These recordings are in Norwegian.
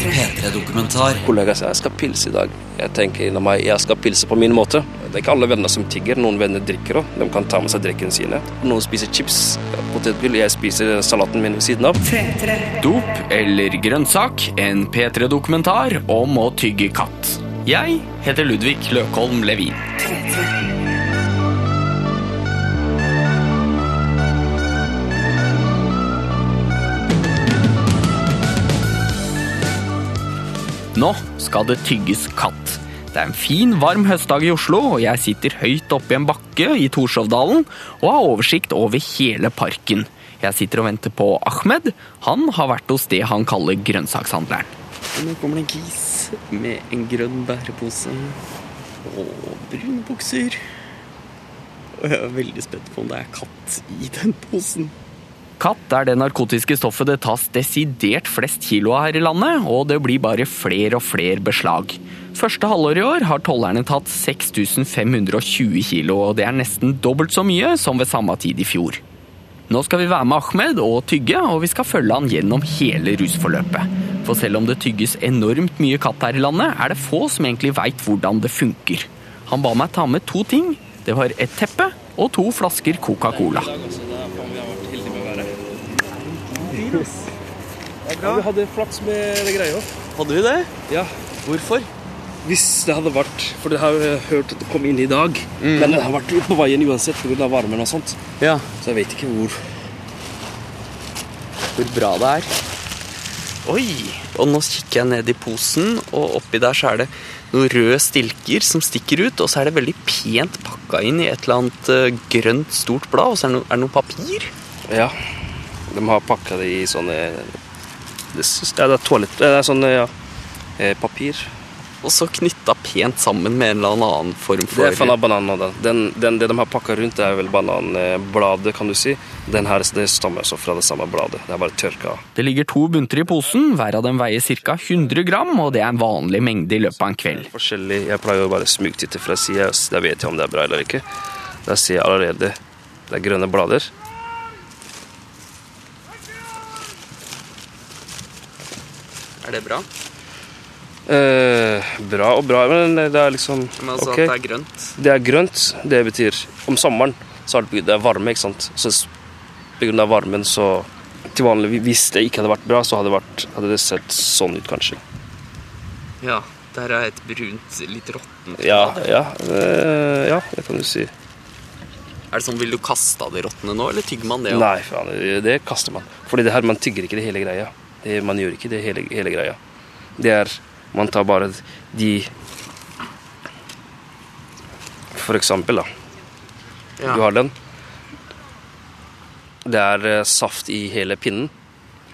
P3-dokumentar. Kollega sier jeg skal pilse i dag. Jeg tenker inni meg jeg skal pilse på min måte. Det er ikke alle venner som tigger. Noen venner drikker òg. De kan ta med seg drikken sine. Noen spiser chips, potetgull. Jeg spiser salaten min ved siden av. Dop eller grønnsak, en P3-dokumentar om å tygge katt. Jeg heter Ludvig Løkholm Levin. Nå skal det tygges katt. Det er en fin, varm høstdag i Oslo, og jeg sitter høyt oppe i en bakke i Torshovdalen og har oversikt over hele parken. Jeg sitter og venter på Ahmed. Han har vært hos det han kaller grønnsakshandleren. Nå kommer det en kis med en grønn bærepose og brune bukser. Og jeg er veldig spent på om det er katt i den posen. Katt er det narkotiske stoffet det tas desidert flest kilo av her i landet, og det blir bare flere og flere beslag. Første halvår i år har tollerne tatt 6520 kilo, og det er nesten dobbelt så mye som ved samme tid i fjor. Nå skal vi være med Ahmed og tygge, og vi skal følge han gjennom hele rusforløpet. For selv om det tygges enormt mye katt her i landet, er det få som egentlig veit hvordan det funker. Han ba meg ta med to ting. Det var et teppe og to flasker Coca-Cola. Ja, vi hadde flaks med det greia. Hadde vi det? Ja, Hvorfor? hvis det hadde vært For det har jeg hørt at det kom inn i dag. Men det har vært på veien uansett pga. varmen og sånt. Ja, Så jeg vet ikke hvor hvor bra det er. Oi! Og nå kikker jeg ned i posen, og oppi der så er det noen røde stilker som stikker ut, og så er det veldig pent pakka inn i et eller annet eh, grønt, stort blad, og så er det noe, er det noe papir. Ja. De har pakka det i sånne Det, ja, det er toalett... Det er sånn, ja. eh, Papir. Og så knytta pent sammen med en eller annen form for Det er faen av bananen. da. Den, den, det de har pakka rundt, det er vel bananbladet, kan du si. Den her det stammer så fra det samme bladet. Det er bare tørka. Det ligger to bunter i posen, hver av dem veier ca. 100 gram, og det er en vanlig mengde i løpet av en kveld. Forskjellig. Jeg pleier å bare smugtitte fra sida, så da vet jeg om det er bra eller ikke. Da ser jeg allerede det er grønne blader. Er det bra? Eh, bra og bra, men det er liksom Men altså ok. at det er grønt. Det er grønt. Det betyr om sommeren så er det, det er varme, ikke sant. Så pga. varmen så til vanlig, Hvis det ikke hadde vært bra, så hadde det, vært, hadde det sett sånn ut, kanskje. Ja, der er et brunt, litt råttent Ja, ja, eh, ja, det kan du si. Er det sånn, Vil du kaste av det råtne nå, eller tygger man det? også? Nei, det, det kaster man. Fordi det her, man tygger ikke det hele greia. Det, man gjør ikke det hele, hele greia. Det er Man tar bare de For eksempel, da. Ja. Du har den. Det er eh, saft i hele pinnen.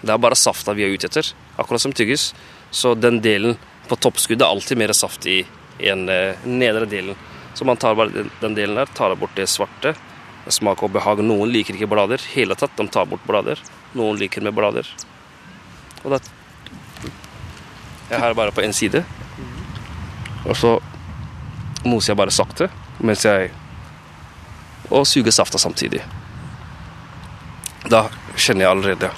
Det er bare safta vi er ute etter, akkurat som tygges. Så den delen på toppskuddet er alltid mer saft i enn eh, nedre delen. Så man tar bare den, den delen der, tar bort det svarte. Smak og behag. Noen liker ikke blader. hele tatt, De tar bort blader. Noen liker med blader. Og da Jeg har bare på én side. Og så moser jeg bare sakte mens jeg Og suger safta samtidig. Da kjenner jeg allerede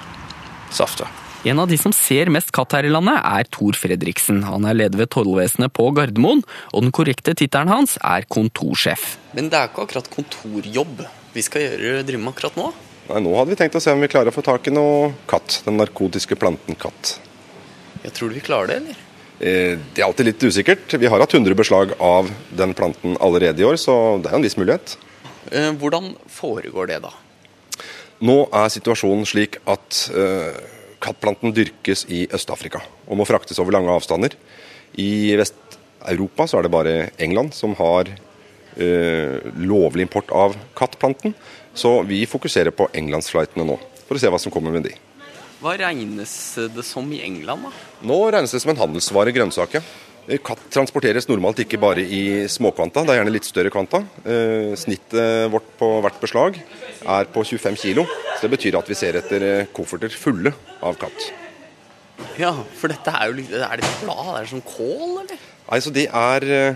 safta. En av de som ser mest katt her i landet, er Tor Fredriksen. Han er leder ved tollvesenet på Gardermoen, og den korrekte tittelen hans er kontorsjef. Men det er ikke akkurat kontorjobb vi skal gjøre, drive med akkurat nå? Nei, Nå hadde vi tenkt å se om vi klarer å få tak i noe katt. Den narkotiske planten katt. Jeg tror du vi klarer det, eller? Eh, Det er alltid litt usikkert. Vi har hatt 100 beslag av den planten allerede i år, så det er en viss mulighet. Eh, Hvordan foregår det, da? Nå er situasjonen slik at eh, kattplanten dyrkes i Øst-Afrika og må fraktes over lange avstander. I Vest-Europa så er det bare England som har eh, lovlig import av kattplanten. Så vi fokuserer på englandsflightene nå, for å se hva som kommer med de. Hva regnes det som i England, da? Nå regnes det som en handelsvare, grønnsake. Eh, Katt transporteres normalt ikke bare i småkvanta, det er gjerne litt større kvanta. Eh, Snittet vårt på hvert beslag er på 25 kilo. Så det betyr at vi ser etter eh, kofferter fulle av katt. Ja, for dette er jo litt Er det blad? Er det som kål, eller? Nei, så Det er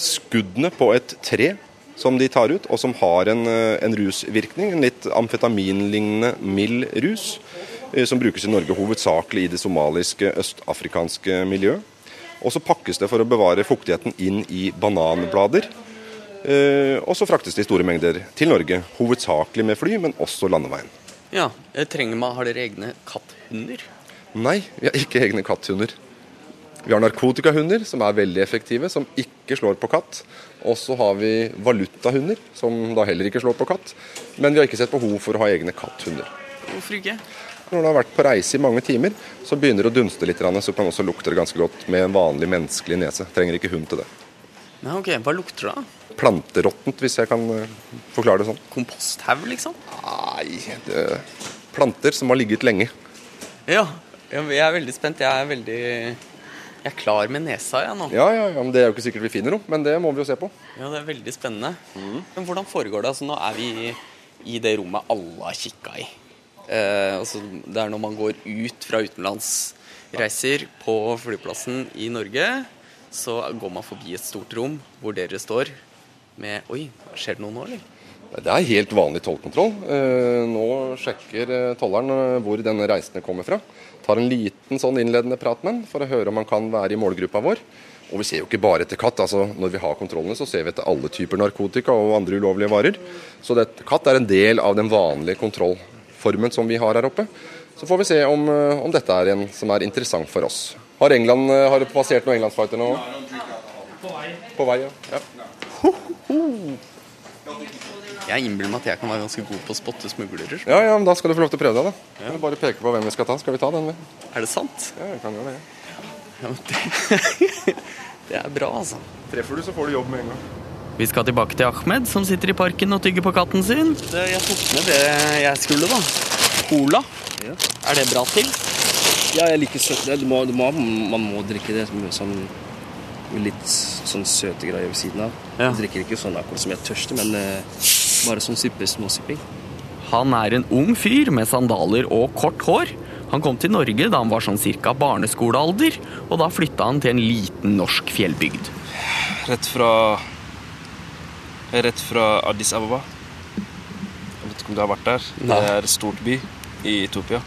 skuddene på et tre som de tar ut, og som har en, eh, en rusvirkning. En litt amfetaminlignende mild rus. eh, som brukes i Norge hovedsakelig i det somaliske, østafrikanske miljøet. Og så pakkes det for å bevare fuktigheten inn i bananblader. Eh, og så fraktes det i store mengder til Norge, hovedsakelig med fly, men også landeveien. Ja, trenger man, Har dere egne katthunder? Nei, vi har ikke egne katthunder. Vi har narkotikahunder, som er veldig effektive, som ikke slår på katt. Og så har vi valutahunder, som da heller ikke slår på katt. Men vi har ikke sett behov for å ha egne katthunder. Hvorfor ikke? Når du har vært på reise i mange timer, så begynner det å dunste litt, så kan også lukte det ganske godt med en vanlig menneskelig nese. Trenger ikke hund til det. Ja, ok, Hva lukter det da? Planteråttent, hvis jeg kan eh, forklare det sånn. Komposthaug, liksom? Nei, det planter som har ligget lenge. Ja, jeg er veldig spent. Jeg er veldig jeg er klar med nesa, jeg nå. Ja, ja, ja, men Det er jo ikke sikkert vi finner noe, men det må vi jo se på. Ja, Det er veldig spennende. Mm. Men hvordan foregår det? Altså, Nå er vi i det rommet alle har kikka i. Eh, altså, det er når man går ut fra utenlandsreiser på flyplassen i Norge, så går man forbi et stort rom hvor dere står med Oi, skjer det noe nå, eller? Det er helt vanlig tollkontroll. Eh, nå sjekker eh, tolleren eh, hvor denne reisende kommer fra. Tar en liten sånn innledende prat med den for å høre om han kan være i målgruppa vår. Og vi ser jo ikke bare etter katt. altså Når vi har kontrollene, så ser vi etter alle typer narkotika og andre ulovlige varer. Så det, katt er en del av den vanlige kontrollformen som vi har her oppe. Så får vi se om, om dette er en som er interessant for oss. Har England har passert noen englandsfighter nå? På vei. På vei, ja. ja. Ho, ho. Jeg innbiller meg at jeg kan være ganske god på å spotte smuglere. Ja, ja, men Da skal du få lov til å prøve deg. da. Ja. Bare peke på hvem vi skal ta. Skal vi ta den? Vi? Er det sant? Ja, jeg kan gjøre det. Ja, det, det er bra, altså. Treffer du, så får du jobb med en gang. Vi skal tilbake til Ahmed, som sitter i parken og tygger på katten sin. Jeg tok med det jeg skulle, da. Cola. Ja. Er det bra til? Ja, jeg liker søtt. Må, må, man må drikke det sånn litt sånn søte greier ved siden av. Ja. Jeg drikker ikke sånn akkurat som jeg tørster, tørste, men uh, bare sånn sippe, småsipping. Han er en ung fyr med sandaler og kort hår. Han kom til Norge da han var sånn cirka barneskolealder, og da flytta han til en liten norsk fjellbygd. Rett fra Rett fra Addis Ababa. Jeg vet ikke om du har vært der. Nei. Det er et stort by i Etopia.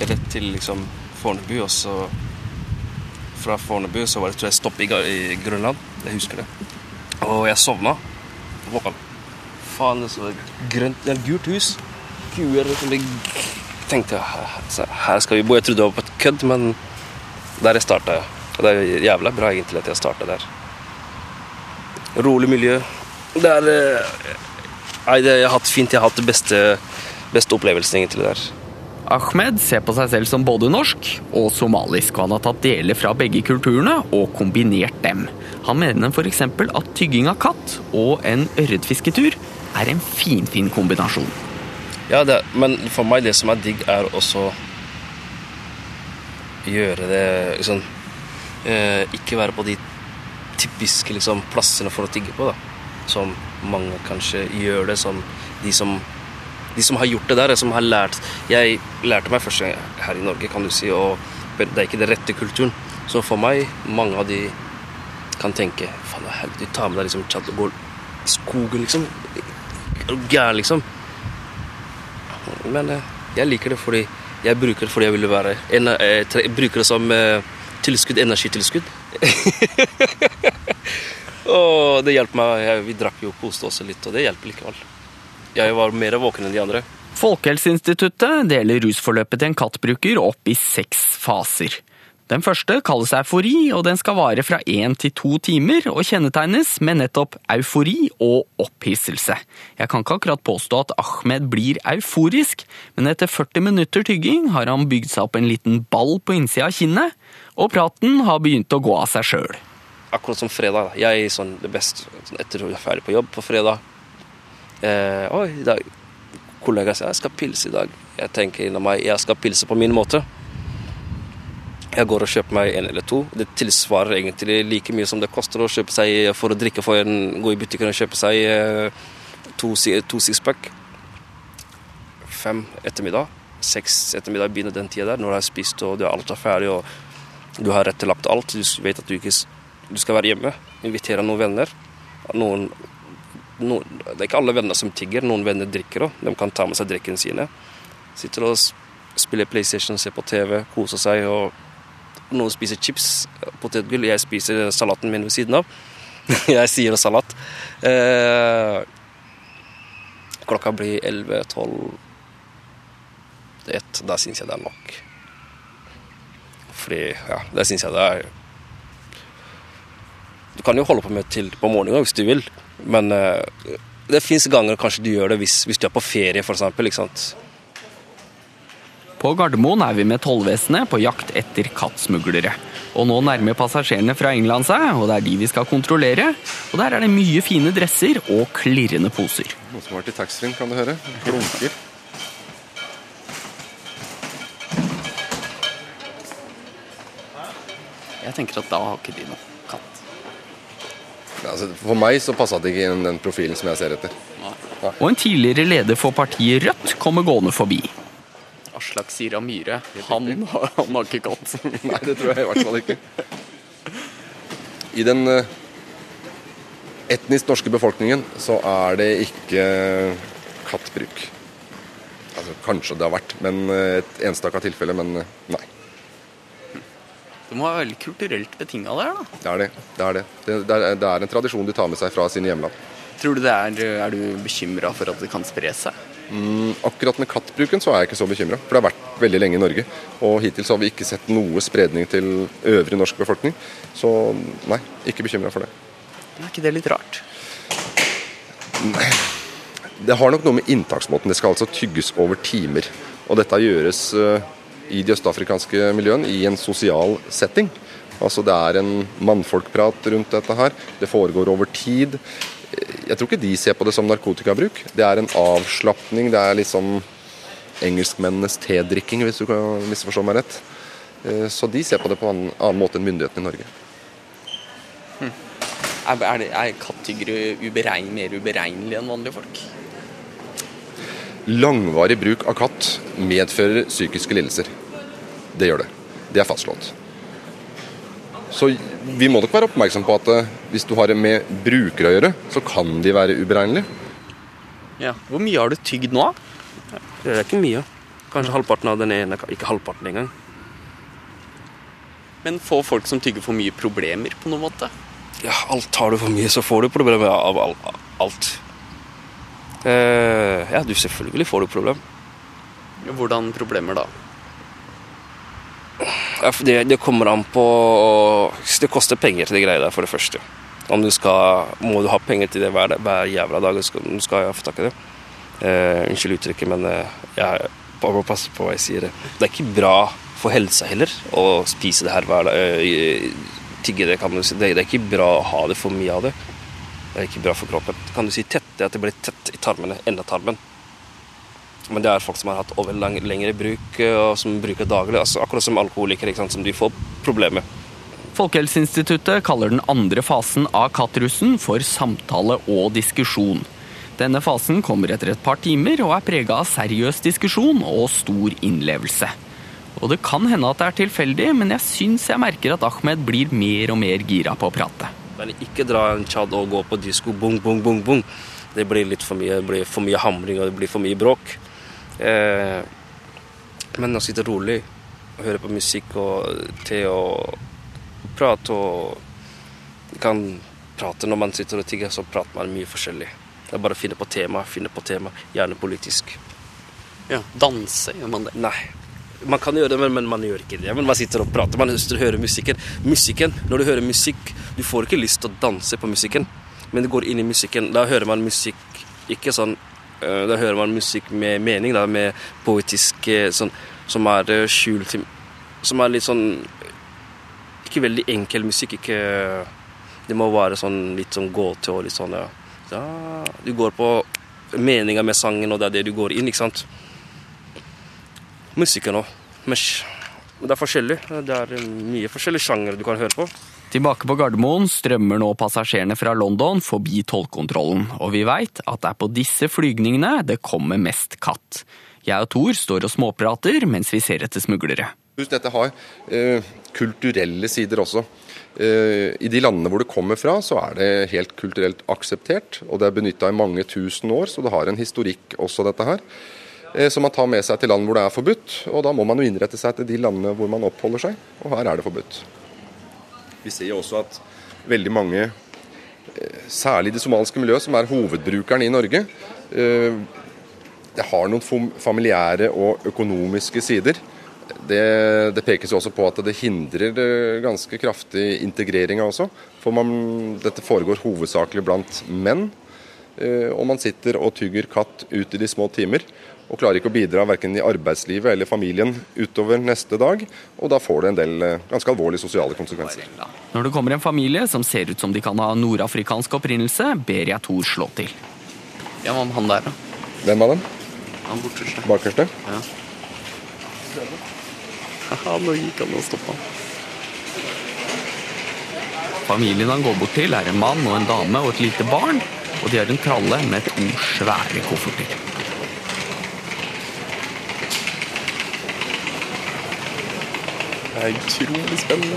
Rett til liksom Fornebu, og så Fra Fornebu så var det tror jeg stopp i, i Grønland. Jeg husker det. Og jeg sovna. Våkna faen, så grønt, det er gult hus. Kuer som Jeg tenkte her skal vi bo. Jeg trodde det var på et kødd, men der jeg starta. Og det er jævla bra egentlig at jeg starta der. Rolig miljø. Det er eh, Nei, det, har hatt fint. Jeg har hatt det beste, beste opplevelsen egentlig der. Ahmed ser på seg selv som både norsk og somalisk, og han har tatt deler fra begge kulturene og kombinert dem. Han mener f.eks. at tygging av katt og en ørretfisketur er en finfin fin kombinasjon. Ja, det, men for meg det som er digg, er også gjøre det liksom eh, Ikke være på de typiske liksom, plassene for å tigge på, da. Som mange kanskje gjør det, som de som, de som har gjort det der, som har lært Jeg lærte meg først her i Norge, kan du si, og det er ikke den rette kulturen. Så for meg, mange av de kan tenke Faen, du tar med deg liksom Chad og går i skogen, liksom. Er du gæren, liksom? Men eh, jeg liker det fordi jeg bruker det fordi jeg vil være Jeg eh, bruker det som eh, tilskudd, energitilskudd. og det hjelper meg. Jeg, vi drakk jo koste oss litt, og det hjelper likevel. Jeg var mer våken enn de andre. Folkehelseinstituttet deler rusforløpet til en kattbruker opp i seks faser. Den første kalles eufori, og den skal vare fra én til to timer og kjennetegnes med nettopp eufori og opphisselse. Jeg kan ikke akkurat påstå at Ahmed blir euforisk, men etter 40 minutter tygging har han bygd seg opp en liten ball på innsida av kinnet, og praten har begynt å gå av seg sjøl. Akkurat som fredag. Jeg er sånn det beste sånn etter at jeg er ferdig på jobb på fredag. Eh, Oi, i dag Kollega sier jeg skal pilse i dag. Jeg tenker inni meg jeg skal pilse på min måte. Jeg går og kjøper meg en eller to. Det tilsvarer egentlig like mye som det koster å kjøpe seg for å drikke for en gå i butikken og kjøpe seg eh, to, to sixpack. Fem ettermiddag. Seks ettermiddag begynner den tida der, når du har spist og alt er ferdig og du har rettelagt alt. Du vet at du ikke du skal være hjemme. Invitere noen venner. Noen, noen, det er ikke alle venner som tigger. Noen venner drikker òg. De kan ta med seg drikken sine. Sitter og spiller PlayStation, ser på TV, koser seg. og Noen spiser chips, potetgull. Jeg spiser salaten min ved siden av. jeg sier salat. Eh, klokka blir 11-12 til 1. Da syns jeg det er nok. Fordi, ja, det syns jeg det er Du kan jo holde på med til på morgenen hvis du vil, men eh, det fins ganger kanskje du gjør det hvis, hvis du er på ferie, f.eks. På Gardermoen er vi med tollvesenet på jakt etter kattsmuglere. Og nå nærmer passasjerene fra England seg, og det er de vi skal kontrollere. Og der er det mye fine dresser og klirrende poser. Noen som har vært i taxfree, kan du høre. Klunker. Jeg tenker at da har ikke de noe katt. Altså, for meg så passa det ikke inn den profilen som jeg ser etter. Og en tidligere leder for partiet Rødt kommer gående forbi. Aslak Sira Myhre, han, han har ikke katt. Nei, det tror jeg i hvert fall ikke. I den eh, etnisk norske befolkningen så er det ikke kattbruk. Altså, kanskje det har vært, men eh, et enstaka tilfelle, men eh, nei. Det må være veldig kulturelt betinga der, da. Det er det. Det er, det. Det, det, er, det er en tradisjon de tar med seg fra sine hjemland. Tror du det er, er du bekymra for at det kan spre seg? Mm, akkurat med kattbruken så er jeg ikke så bekymra, for det har vært veldig lenge i Norge. Og hittil så har vi ikke sett noe spredning til øvrig norsk befolkning. Så nei, ikke bekymra for det. Er ikke det litt rart? Nei. Det har nok noe med inntaksmåten. Det skal altså tygges over timer. Og dette gjøres eh, i de østafrikanske miljøene i en sosial setting. Altså Det er en mannfolkprat rundt dette her. Det foregår over tid. Jeg tror ikke de ser på det som narkotikabruk. Det er en avslapning. Det er liksom engelskmennenes tedrikking, hvis du kan misforstå meg rett. Eh, Så de ser på det på en annen måte enn myndighetene i Norge. Er, er, er kattyggere uberegn, mer uberegnelige enn vanlige folk? Langvarig bruk av katt medfører psykiske lidelser. Det gjør det. Det er fastslått. Så vi må nok være oppmerksom på at eh, hvis du har med brukere å gjøre, så kan de være uberegnelige. Ja. Hvor mye har du tygd nå? Det er ikke mye. Kanskje halvparten av den ene. Ikke halvparten engang. Men får folk som tygger for mye problemer på noen måte? Ja, alt tar du for mye, så får du problemer av alt. Eh, ja, du selvfølgelig får du problem. Hvordan problemer da? Det, det kommer an på Det koster penger til de greiene der, for det første. Om du skal, Må du ha penger til det hver, hver jævla dag, skal, du skal få tak i det. Eh, unnskyld uttrykket, men eh, jeg bare passe på hva jeg sier. Det er ikke bra for helsa heller å spise det her hver dag. Tigge det, kan du si. Det, det er ikke bra å ha det for mye av det. Det er ikke bra for kroppen. Kan du si tett? Det at det blir tett i tarmene. Endetarmen. Men det er folk som har hatt over lang, lengre bruk, eh, og som bruker daglig. Altså, akkurat som alkoholikere, som de får problemer. Folkehelseinstituttet kaller den andre fasen av kattrussen for samtale og diskusjon. Denne fasen kommer etter et par timer og er prega av seriøs diskusjon og stor innlevelse. Og det kan hende at det er tilfeldig, men jeg syns jeg merker at Ahmed blir mer og mer gira på å prate. Men ikke dra en chad og gå på disko bong, bong, bong, bong. Det blir litt for mye, det blir for mye hamring og det blir for mye bråk. Eh, men å sitte rolig og høre på musikk og te og prate og kan prate når man sitter og tigger, så prater man mye forskjellig. Det er bare å finne på tema, finne på tema, gjerne politisk. Ja, Danse, gjør man det? Nei. Man kan gjøre det, men, men man gjør ikke det. Men man sitter og prater, man ønsker å høre musikken. Musikken, Når du hører musikk, du får ikke lyst til å danse på musikken, men du går inn i musikken. Da hører man musikk ikke sånn Da hører man musikk med mening, da, med poetisk sånn, Som er øh, skjult Som er litt sånn Ikke veldig enkel musikk, ikke Det må være sånn litt sånn gåte og litt sånn, ja. ja Du går på meninga med sangen, og det er det du går inn, ikke sant? musikken òg. Men det er forskjellig. Det er mye forskjellige sjangere du kan høre på. Tilbake på Gardermoen strømmer nå passasjerene fra London forbi tollkontrollen, og vi veit at det er på disse flygningene det kommer mest katt. Jeg og Thor står og småprater mens vi ser etter smuglere. Dette har eh, kulturelle sider også. Eh, I de landene hvor det kommer fra, så er det helt kulturelt akseptert. Og det er benytta i mange tusen år, så det har en historikk også, dette her. eh, som man tar med seg til land hvor det er forbudt. Og da må man jo innrette seg til de landene hvor man oppholder seg, og her er det forbudt. Vi ser jo også at veldig mange, eh, særlig i det somaliske miljøet, som er hovedbrukeren i Norge, eh, det har noen familiære og økonomiske sider. Det, det, pekes jo også på at det hindrer ganske kraftig integreringa også. For man, dette foregår hovedsakelig blant menn. Eh, og man sitter og tygger katt ut i de små timer. Og klarer ikke å bidra verken i arbeidslivet eller familien utover neste dag. Og da får det en del eh, ganske alvorlige sosiale konsekvenser. Når det kommer en familie som ser ut som de kan ha nordafrikansk opprinnelse, ber jeg Tor slå til. Ja, hva med han der, da? Hvem av dem? Han borteste. Bakerste? Ja. Haha, nå gikk han og stoppa. Familien han går bort til, er en mann og en dame og et lite barn. Og de har en tralle med to svære kofferter. Det er utrolig spennende.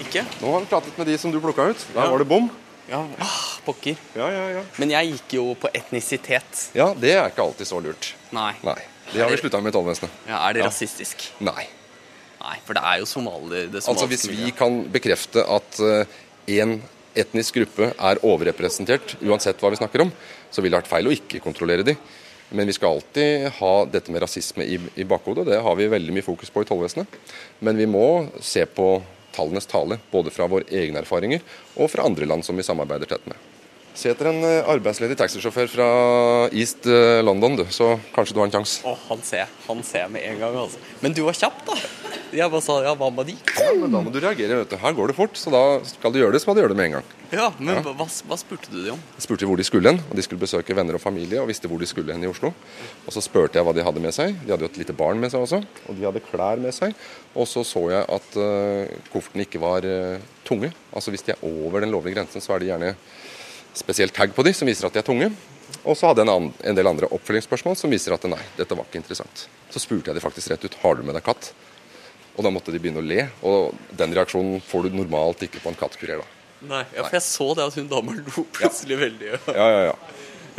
Ikke? Nå har vi pratet med de som du plukka ut. Der ja. var det bom. Ja, ah, pokker. Ja, ja, ja. Men jeg gikk jo på etnisitet. Ja, det er ikke alltid så lurt. Nei. Nei. Det har vi slutta med i tollvesenet. Ja, Er det rasistisk? Nei. Nei, for det er jo somali, Altså Hvis vi kan bekrefte at én uh, etnisk gruppe er overrepresentert, uansett hva vi snakker om, så ville det vært feil å ikke kontrollere de. Men vi skal alltid ha dette med rasisme i, i bakhodet. Det har vi veldig mye fokus på i tollvesenet. Men vi må se på tallenes tale, både fra våre egne erfaringer og fra andre land som vi samarbeider tett med. Se etter en eh, arbeidsledig taxisjåfør fra East eh, London, du, så kanskje du har en sjanse. Oh, han ser han ser med en gang, altså. Men du var kjapp, da. Jeg bare sa ja, hva med de? Ja, men Da må du reagere. vet du. Her går det fort, så da skal du gjøre det, så må du gjøre det med en gang. Ja, men ja. Hva, hva, spurte du de om? Jeg spurte hvor de skulle hen. og De skulle besøke venner og familie og visste hvor de skulle hen i Oslo. Og Så spurte jeg hva de hadde med seg. De hadde jo et lite barn med seg også. Og de hadde klær med seg. Og så så jeg at uh, koffertene ikke var uh, tunge. Altså Hvis de er over den lovlige grensen, så er de gjerne spesielt tag på de som viser at de er tunge. Og så hadde jeg en, en, del andre oppfølgingsspørsmål som viser at nei, dette var ikke interessant. Så spurte jeg de faktisk rett ut har du med deg katt. Og da måtte de begynne å le. Og den reaksjonen får du normalt ikke på en kattkurer. da. Nei, ja, for jeg så det at hun dama lo plutselig ja. veldig. Ja, ja, ja.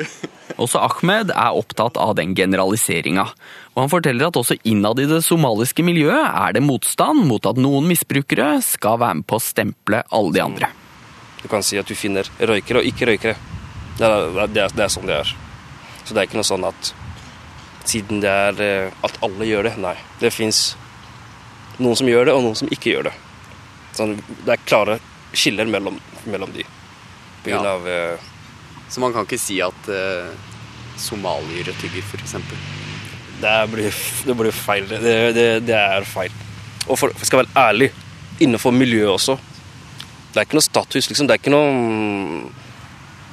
Også Ahmed er opptatt av den generaliseringa. Og han forteller at også innad i det somaliske miljøet er det motstand mot at noen misbrukere skal være med på å stemple alle de andre. Du kan si at du finner røykere og ikke-røykere. Det, det, det, er sånn det er. Så det er ikke noe sånn at siden det er eh, at alle gjør det. Nei. Det fins noen som gjør det, og noen som ikke gjør det. Sånn, det er klare skiller mellom, mellom de. På grunn ja. av uh, Så man kan ikke si at uh, somaliere tygger, f.eks.? Det blir, det blir feil. Det, det, det, er feil. Og for, jeg skal være ærlig, innenfor miljøet også det er ikke noe status, liksom. Det er ikke noe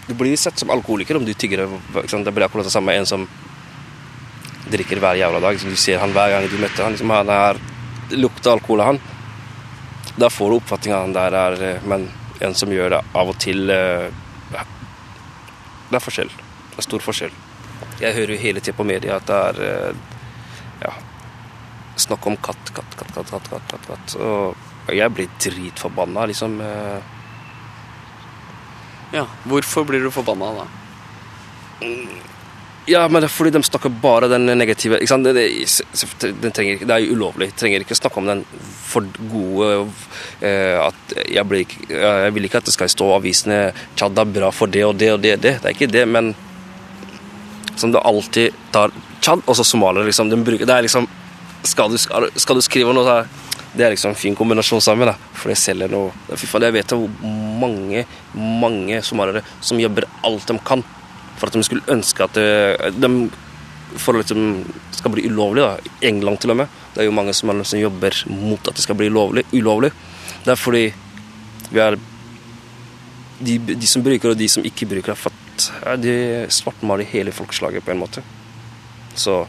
Du blir sett som alkoholiker om du tigger. Liksom. Det blir akkurat det samme en som drikker hver jævla dag. Du ser han hver gang du møter han. Liksom, han er, lukter alkohol av han. Da får du oppfatninga han der er eh, Men en som gjør det av og til eh, Det er forskjell. Det er stor forskjell. Jeg hører jo hele tida på media at det er eh, ja, snakk om katt, katt, katt, katt, katt, katt, katt, katt. Og jeg blir dritforbanna, liksom. Eh. Ja, hvorfor blir du forbanna da? Ja, men det er fordi de snakker bare den negative ikke sant? Det, det, det, trenger, det er jo ulovlig. Trenger ikke snakke om den for gode eh, at jeg, blir, jeg, vil ikke at det skal stå i avisene Tsjad er bra for det og det og det. Det, det er ikke det, men som det alltid tar Tsjad, og så somaliere. Liksom, de bruker, det er liksom skal du, skal du skrive noe så det er liksom en fin kombinasjon sammen. da, For det selger noe Fy faen, Jeg vet hvor mange mange somaliere som jobber alt de kan for at de skulle ønske at det, de for at liksom skal bli ulovlig. da, England til og med. Det er jo mange somaliere som jobber mot at det skal bli lovlig, ulovlig. Det er fordi vi er de, de, som bruker, og de som ikke bruker, har fått ja, De svartmaler hele folkeslaget på en måte. Så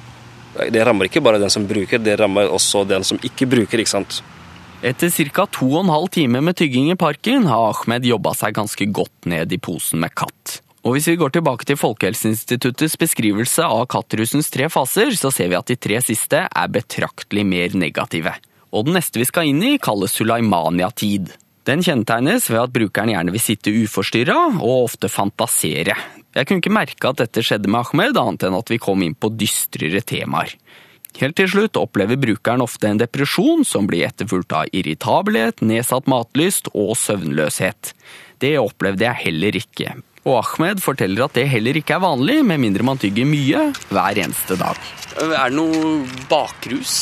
det rammer ikke bare den som bruker, det rammer også den som ikke bruker. ikke sant? Etter ca. to og en halv time med tygging i parken har Ahmed jobba seg ganske godt ned i posen med katt. Og hvis vi går tilbake til Folkehelseinstituttets beskrivelse av kattrusens tre faser, så ser vi at de tre siste er betraktelig mer negative. Og den neste vi skal inn i, kalles Sulaimania-tid. Den kjennetegnes ved at brukeren gjerne vil sitte uforstyrra og ofte fantasere. Jeg kunne ikke merke at dette skjedde med Ahmed, annet enn at vi kom inn på dystrere temaer. Helt til slutt opplever brukeren ofte en depresjon som blir etterfulgt av irritabelhet, nedsatt matlyst og søvnløshet. Det opplevde jeg heller ikke. Og Ahmed forteller at det heller ikke er vanlig, med mindre man tygger mye hver eneste dag. Er det noe bakrus?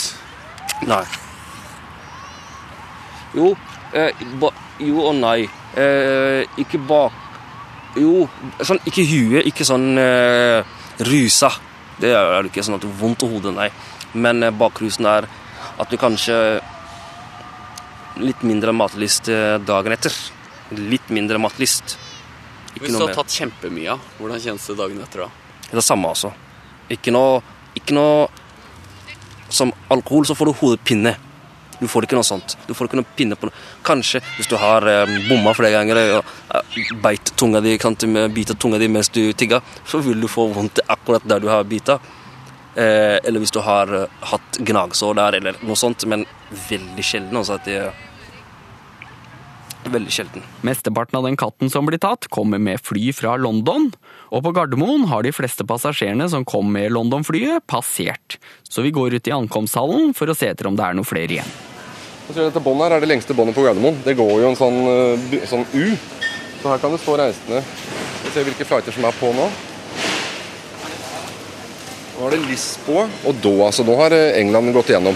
Nei. Jo, eh, ba, jo og nei. Eh, ikke bak Jo, sånn ikke huet, ikke sånn eh, rusa. Det er det ikke sånn at du har vondt i hodet, nei. Men eh, bakrusen er at du kanskje Litt mindre matlyst eh, dagen etter. Litt mindre matlyst. Ikke Hvis du har tatt kjempemye, hvordan kjennes det dagen etter da? Det er det samme, altså. Ikke noe, ikke noe Som alkohol så får du hodepine. Du får ikke noe sånt. Du får ikke noe pinne på noe. Kanskje hvis du har eh, bomma flere ganger og eh, beit tunga di, bite tunga di mens du tigger, så vil du få vondt akkurat der du har bita. Eh, eller hvis du har eh, hatt gnagsår der, eller noe sånt. Men veldig sjelden. Altså at det Veldig sjelden. Mesteparten av den katten som blir tatt, kommer med fly fra London, og på Gardermoen har de fleste passasjerene som kom med London-flyet, passert. Så vi går ut i ankomsthallen for å se etter om det er noe flere igjen. Dette båndet her er det lengste båndet på Gardermoen. Det går jo en sånn, eh, sånn U. Så her kan det stå reisende. Vi ser hvilke flighter som er på nå. Nå er det Lisboa og Doha, så nå har eh, England gått igjennom.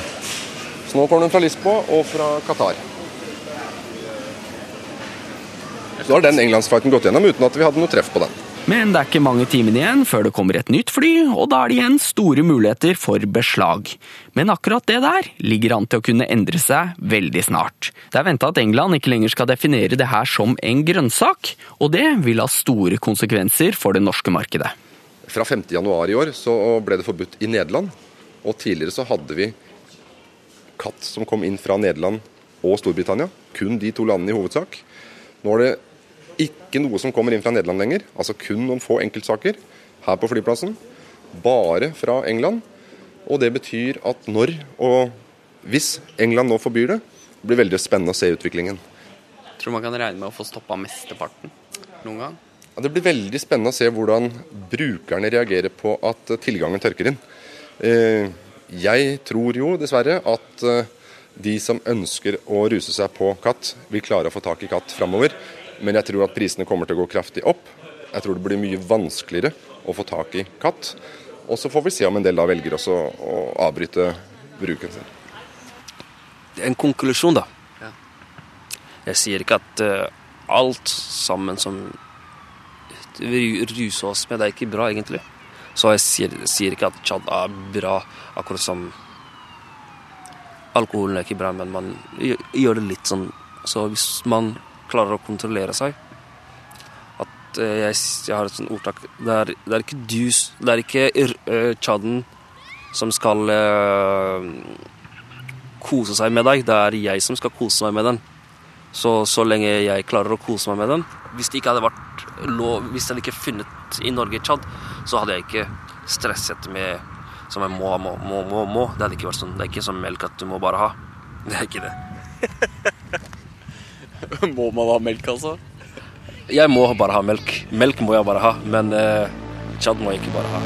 Så nå kommer den fra Lisboa og fra Qatar. Så har den Englandsflighten gått gjennom uten at vi hadde noe treff på den. Men det er ikke mange timene igjen før det kommer et nytt fly, og da er det igjen store muligheter for beslag. Men akkurat det der ligger an til å kunne endre seg veldig snart. Det er venta at England ikke lenger skal definere det her som en grønnsak, og det vil ha store konsekvenser for det norske markedet. Fra 5. januar i år så ble det forbudt i Nederland. Og tidligere så hadde vi katt som kom inn fra Nederland og Storbritannia. Kun de to landene i hovedsak. Nå er det ikke noe som kommer inn fra Nederland lenger. Altså kun noen få enkeltsaker her på flyplassen. Bare fra England. Og det betyr at når og hvis England nå forbyr det, blir veldig spennende å se utviklingen. Tror man kan regne med å få stoppa mesteparten noen gang? Ja, Det blir veldig spennende å se hvordan brukerne reagerer på at tilgangen tørker inn. Eh, Jeg tror jo dessverre at eh, de som ønsker å ruse seg på katt, vil klare å få tak i katt framover. Men jeg tror at prisene kommer til å gå kraftig opp. Jeg tror det blir mye vanskeligere å få tak i katt. Og så får vi se om en del da velger også å avbryte bruken sin. Det er en konklusjon, da. Ja. Jeg sier ikke at eh, alt sammen som vi ruser oss med, det er ikke bra, egentlig. Så jeg sier, sier ikke at Tsjad er bra, akkurat som Alkoholen er ikke bra, men man gjør- gjør det litt sånn Så hvis man klarer å kontrollere seg At eh, jeg, jeg har et sånt ordtak Det er, det er ikke du Det er ikke uh, som skal uh, kose seg med deg. Det er jeg som skal kose meg med den. Så, så lenge jeg klarer å kose meg med den Hvis det ikke hadde vært lov Hvis den ikke funnet i Norge Tsjad, så hadde jeg ikke stresset med som jeg må, må, må, må. Det hadde ikke vært sånn Det er ikke sånn melk at du må bare ha. Det er ikke det. Må man ha melk, altså? Jeg må bare ha melk. Melk må jeg bare ha, men eh, Chad må jeg ikke bare ha.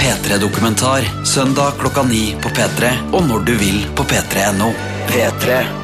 P3-dokumentar søndag klokka ni på P3 og når du vil på p3.no. P3.